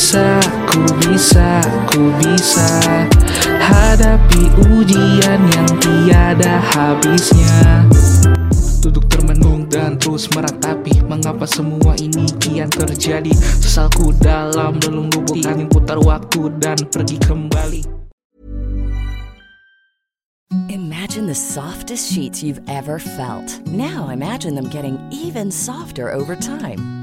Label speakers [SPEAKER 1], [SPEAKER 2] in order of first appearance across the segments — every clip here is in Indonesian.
[SPEAKER 1] bisa, ku bisa, ku bisa Hadapi ujian yang tiada habisnya Duduk termenung dan terus meratapi Mengapa semua ini kian terjadi Sesalku dalam relung lubuk angin putar waktu dan pergi kembali
[SPEAKER 2] Imagine the softest sheets you've ever felt. Now imagine them getting even softer over time.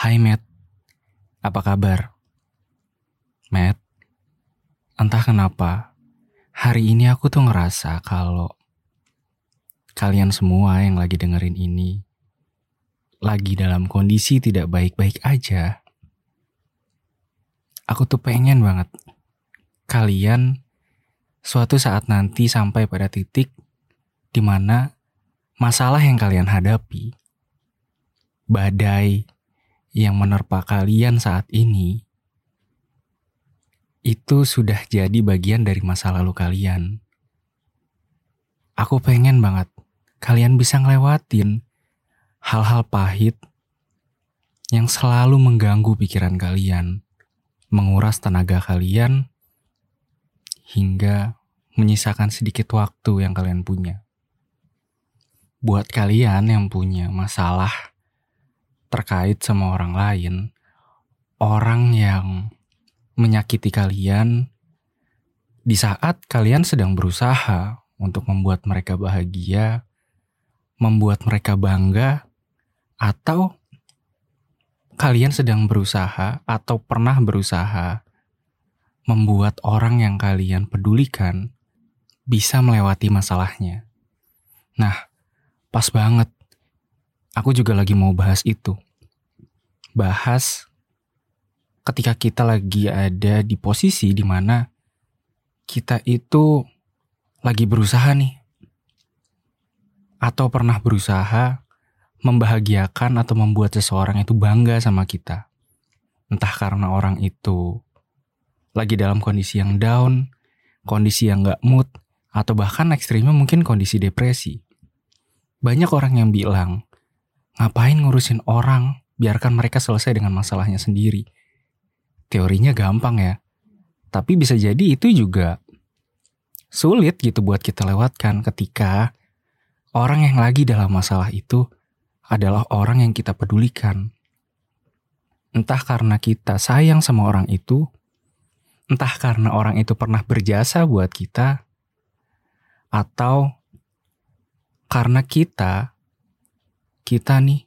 [SPEAKER 3] Hai Matt, apa kabar? Matt, entah kenapa hari ini aku tuh ngerasa kalau kalian semua yang lagi dengerin ini lagi dalam kondisi tidak baik-baik aja. Aku tuh pengen banget kalian suatu saat nanti sampai pada titik di mana masalah yang kalian hadapi, badai yang menerpa kalian saat ini itu sudah jadi bagian dari masa lalu kalian. Aku pengen banget kalian bisa ngelewatin hal-hal pahit yang selalu mengganggu pikiran kalian, menguras tenaga kalian, hingga menyisakan sedikit waktu yang kalian punya. Buat kalian yang punya masalah terkait sama orang lain, orang yang menyakiti kalian di saat kalian sedang berusaha untuk membuat mereka bahagia, membuat mereka bangga, atau kalian sedang berusaha atau pernah berusaha membuat orang yang kalian pedulikan bisa melewati masalahnya. Nah, pas banget Aku juga lagi mau bahas itu. Bahas ketika kita lagi ada di posisi di mana kita itu lagi berusaha nih. Atau pernah berusaha membahagiakan atau membuat seseorang itu bangga sama kita. Entah karena orang itu lagi dalam kondisi yang down, kondisi yang gak mood, atau bahkan ekstrimnya mungkin kondisi depresi. Banyak orang yang bilang, Ngapain ngurusin orang? Biarkan mereka selesai dengan masalahnya sendiri. Teorinya gampang ya. Tapi bisa jadi itu juga sulit gitu buat kita lewatkan ketika orang yang lagi dalam masalah itu adalah orang yang kita pedulikan. Entah karena kita sayang sama orang itu, entah karena orang itu pernah berjasa buat kita, atau karena kita kita nih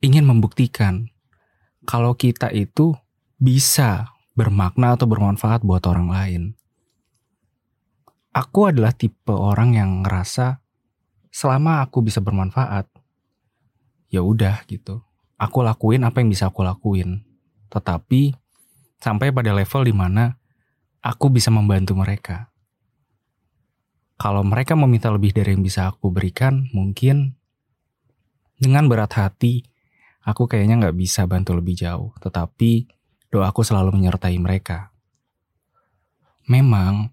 [SPEAKER 3] ingin membuktikan kalau kita itu bisa bermakna atau bermanfaat buat orang lain. Aku adalah tipe orang yang ngerasa selama aku bisa bermanfaat, ya udah gitu. Aku lakuin apa yang bisa aku lakuin. Tetapi sampai pada level di mana aku bisa membantu mereka. Kalau mereka meminta lebih dari yang bisa aku berikan, mungkin dengan berat hati, aku kayaknya nggak bisa bantu lebih jauh, tetapi doaku selalu menyertai mereka. Memang,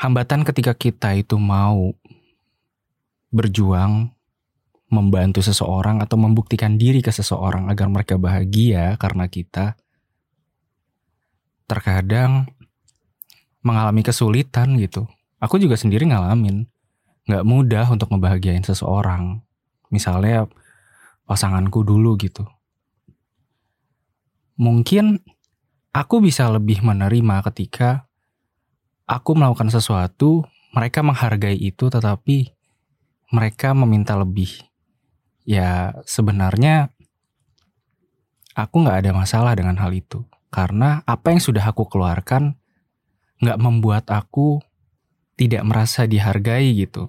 [SPEAKER 3] hambatan ketika kita itu mau berjuang, membantu seseorang atau membuktikan diri ke seseorang agar mereka bahagia karena kita, terkadang mengalami kesulitan gitu. Aku juga sendiri ngalamin. Gak mudah untuk ngebahagiain seseorang. Misalnya pasanganku dulu gitu. Mungkin aku bisa lebih menerima ketika aku melakukan sesuatu, mereka menghargai itu tetapi mereka meminta lebih. Ya sebenarnya aku nggak ada masalah dengan hal itu. Karena apa yang sudah aku keluarkan nggak membuat aku tidak merasa dihargai gitu.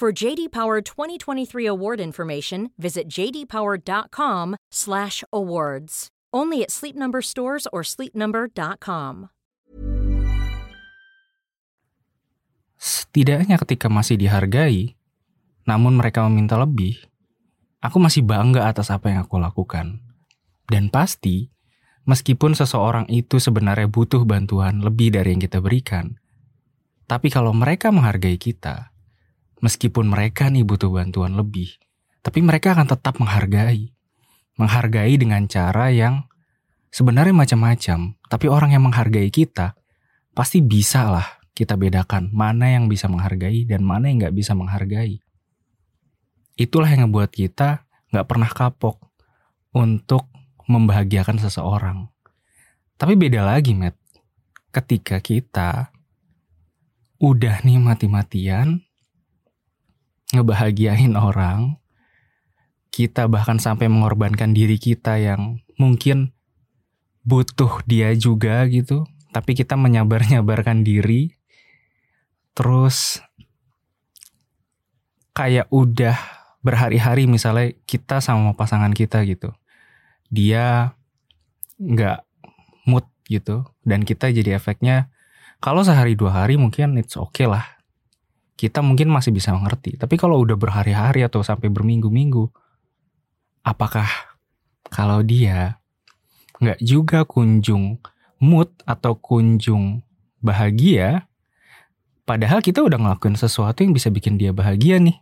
[SPEAKER 4] For JD Power 2023 award information, visit jdpower.com/awards. Only at Sleep Number stores or sleepnumber.com.
[SPEAKER 3] Setidaknya ketika masih dihargai, namun mereka meminta lebih, aku masih bangga atas apa yang aku lakukan. Dan pasti, meskipun seseorang itu sebenarnya butuh bantuan lebih dari yang kita berikan, tapi kalau mereka menghargai kita, meskipun mereka nih butuh bantuan lebih, tapi mereka akan tetap menghargai. Menghargai dengan cara yang sebenarnya macam-macam, tapi orang yang menghargai kita pasti bisa lah kita bedakan mana yang bisa menghargai dan mana yang nggak bisa menghargai. Itulah yang ngebuat kita nggak pernah kapok untuk membahagiakan seseorang. Tapi beda lagi, Matt. Ketika kita udah nih mati-matian ngebahagiain orang, kita bahkan sampai mengorbankan diri kita yang mungkin butuh dia juga gitu, tapi kita menyabar-nyabarkan diri, terus kayak udah berhari-hari misalnya kita sama pasangan kita gitu, dia nggak mood gitu, dan kita jadi efeknya kalau sehari dua hari mungkin it's okay lah kita mungkin masih bisa mengerti. Tapi kalau udah berhari-hari atau sampai berminggu-minggu, apakah kalau dia nggak juga kunjung mood atau kunjung bahagia, padahal kita udah ngelakuin sesuatu yang bisa bikin dia bahagia nih,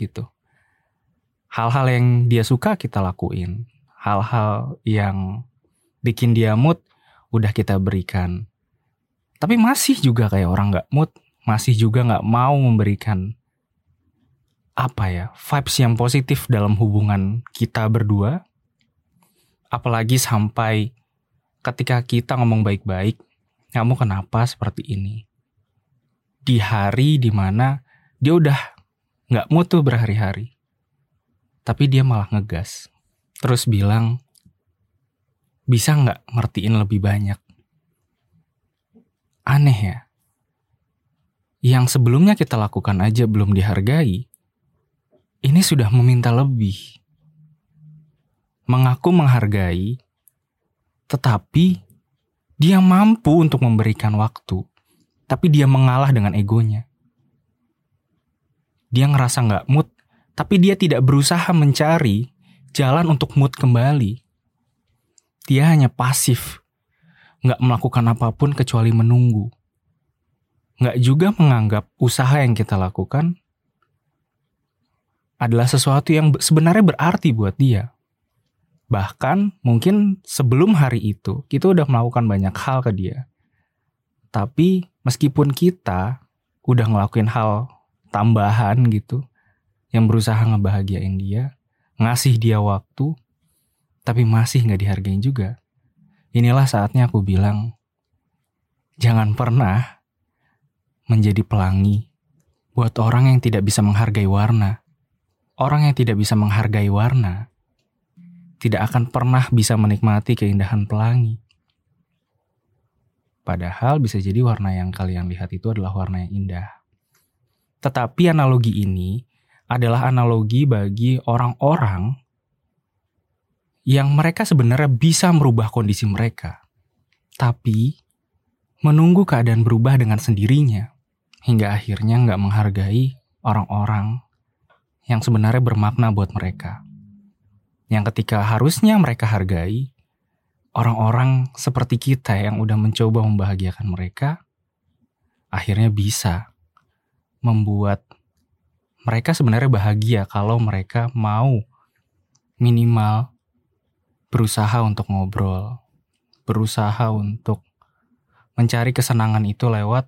[SPEAKER 3] gitu. Hal-hal yang dia suka kita lakuin, hal-hal yang bikin dia mood udah kita berikan. Tapi masih juga kayak orang nggak mood, masih juga nggak mau memberikan apa ya vibes yang positif dalam hubungan kita berdua. Apalagi sampai ketika kita ngomong baik-baik kamu kenapa seperti ini? Di hari di mana dia udah nggak mutu berhari-hari tapi dia malah ngegas. Terus bilang bisa nggak ngertiin lebih banyak? Aneh ya yang sebelumnya kita lakukan aja belum dihargai, ini sudah meminta lebih. Mengaku menghargai, tetapi dia mampu untuk memberikan waktu, tapi dia mengalah dengan egonya. Dia ngerasa nggak mood, tapi dia tidak berusaha mencari jalan untuk mood kembali. Dia hanya pasif, nggak melakukan apa pun kecuali menunggu nggak juga menganggap usaha yang kita lakukan adalah sesuatu yang sebenarnya berarti buat dia. Bahkan mungkin sebelum hari itu kita udah melakukan banyak hal ke dia. Tapi meskipun kita udah ngelakuin hal tambahan gitu yang berusaha ngebahagiain dia, ngasih dia waktu, tapi masih nggak dihargain juga. Inilah saatnya aku bilang, jangan pernah menjadi pelangi buat orang yang tidak bisa menghargai warna. Orang yang tidak bisa menghargai warna tidak akan pernah bisa menikmati keindahan pelangi. Padahal bisa jadi warna yang kalian lihat itu adalah warna yang indah. Tetapi analogi ini adalah analogi bagi orang-orang yang mereka sebenarnya bisa merubah kondisi mereka, tapi menunggu keadaan berubah dengan sendirinya hingga akhirnya nggak menghargai orang-orang yang sebenarnya bermakna buat mereka. Yang ketika harusnya mereka hargai, orang-orang seperti kita yang udah mencoba membahagiakan mereka, akhirnya bisa membuat mereka sebenarnya bahagia kalau mereka mau minimal berusaha untuk ngobrol, berusaha untuk mencari kesenangan itu lewat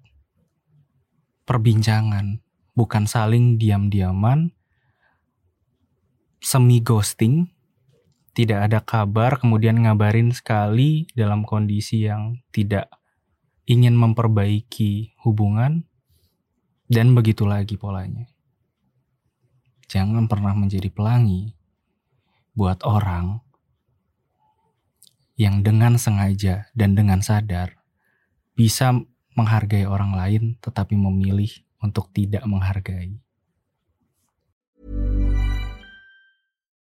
[SPEAKER 3] perbincangan, bukan saling diam-diaman, semi ghosting, tidak ada kabar, kemudian ngabarin sekali dalam kondisi yang tidak ingin memperbaiki hubungan, dan begitu lagi polanya. Jangan pernah menjadi pelangi buat orang yang dengan sengaja dan dengan sadar bisa menghargai orang lain tetapi memilih untuk tidak menghargai.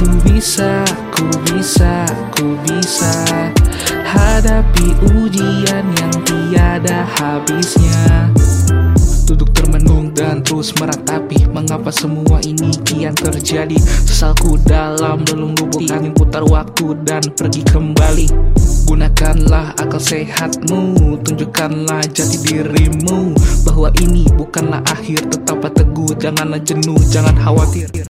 [SPEAKER 1] Aku bisa, ku bisa, ku bisa Hadapi ujian yang tiada habisnya. Duduk termenung dan terus meratapi Mengapa semua ini kian terjadi. Sesalku dalam belum lubuk angin putar waktu dan pergi kembali. Gunakanlah akal sehatmu Tunjukkanlah jati dirimu Bahwa ini bukanlah akhir. Tetaplah teguh, janganlah jenuh, jangan khawatir